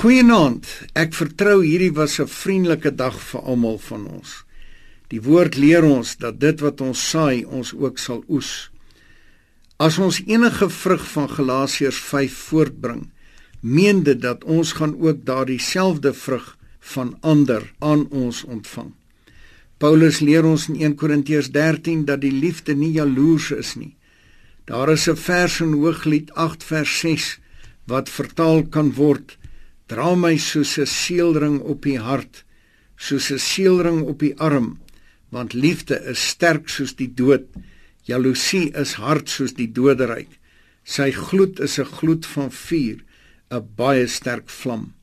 Goeienaand. Ek vertrou hierdie was 'n vriendelike dag vir almal van ons. Die woord leer ons dat dit wat ons saai, ons ook sal oes. As ons enige vrug van Galasiërs 5 voortbring, meen dit dat ons gaan ook daardie selfde vrug van ander aan ons ontvang. Paulus leer ons in 1 Korintiërs 13 dat die liefde nie jaloers is nie. Daar is 'n vers in Hooglied 8 vers 6 wat vertaal kan word Dra my soos 'n seelring op die hart, soos 'n seelring op die arm, want liefde is sterk soos die dood. Jaloesie is hard soos die doderyk. Sy gloed is 'n gloed van vuur, 'n baie sterk vlam.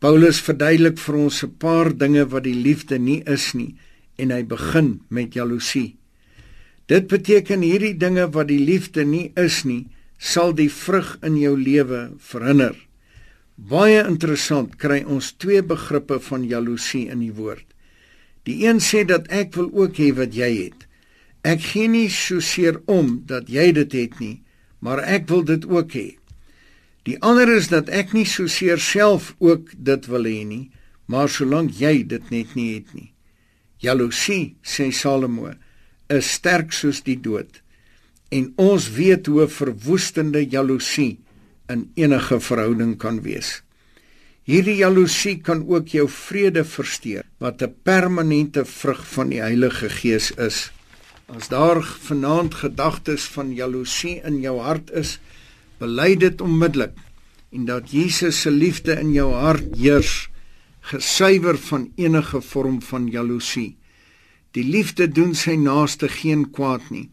Paulus verduidelik vir ons 'n paar dinge wat die liefde nie is nie en hy begin met jaloesie. Dit beteken hierdie dinge wat die liefde nie is nie, sal die vrug in jou lewe verhinder. Baie interessant kry ons twee begrippe van jaloesie in die woord. Die een sê dat ek wil ook hê wat jy het. Ek gee nie so seer om dat jy dit het nie, maar ek wil dit ook hê. Die ander is dat ek nie so seer self ook dit wil hê nie, maar solank jy dit net nie het nie. Jaloesie, sê Salomo, is sterk soos die dood. En ons weet hoe verwoestende jaloesie in enige verhouding kan wees. Hierdie jaloesie kan ook jou vrede versteur wat 'n permanente vrug van die Heilige Gees is. As daar vanaand gedagtes van jaloesie in jou hart is, bely dit onmiddellik en dat Jesus se liefde in jou hart heers, gesuiwer van enige vorm van jaloesie. Die liefde doen sy naaste geen kwaad nie.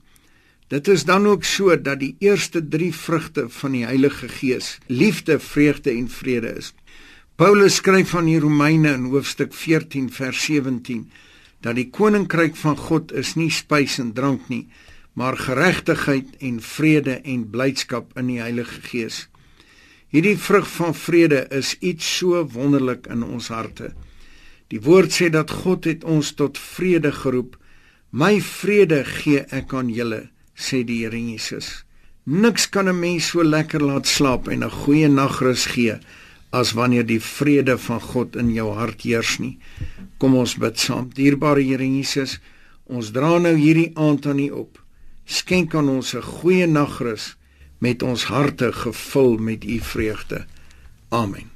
Dit is dan ook so dat die eerste 3 vrugte van die Heilige Gees liefde, vreugde en vrede is. Paulus skryf van die Romeine in hoofstuk 14 vers 17 dat die koninkryk van God is nie spys en drank nie, maar geregtigheid en vrede en blydskap in die Heilige Gees. Hierdie vrug van vrede is iets so wonderlik in ons harte. Die woord sê dat God het ons tot vrede geroep. My vrede gee ek aan julle sê die Here Jesus. Niks kan 'n mens so lekker laat slaap en 'n goeie nagrus gee as wanneer die vrede van God in jou hart heers nie. Kom ons bid saam. Dierbare Here Jesus, ons dra nou hierdie aand aan U op. Skenk aan ons 'n goeie nagrus met ons harte gevul met U vreugde. Amen.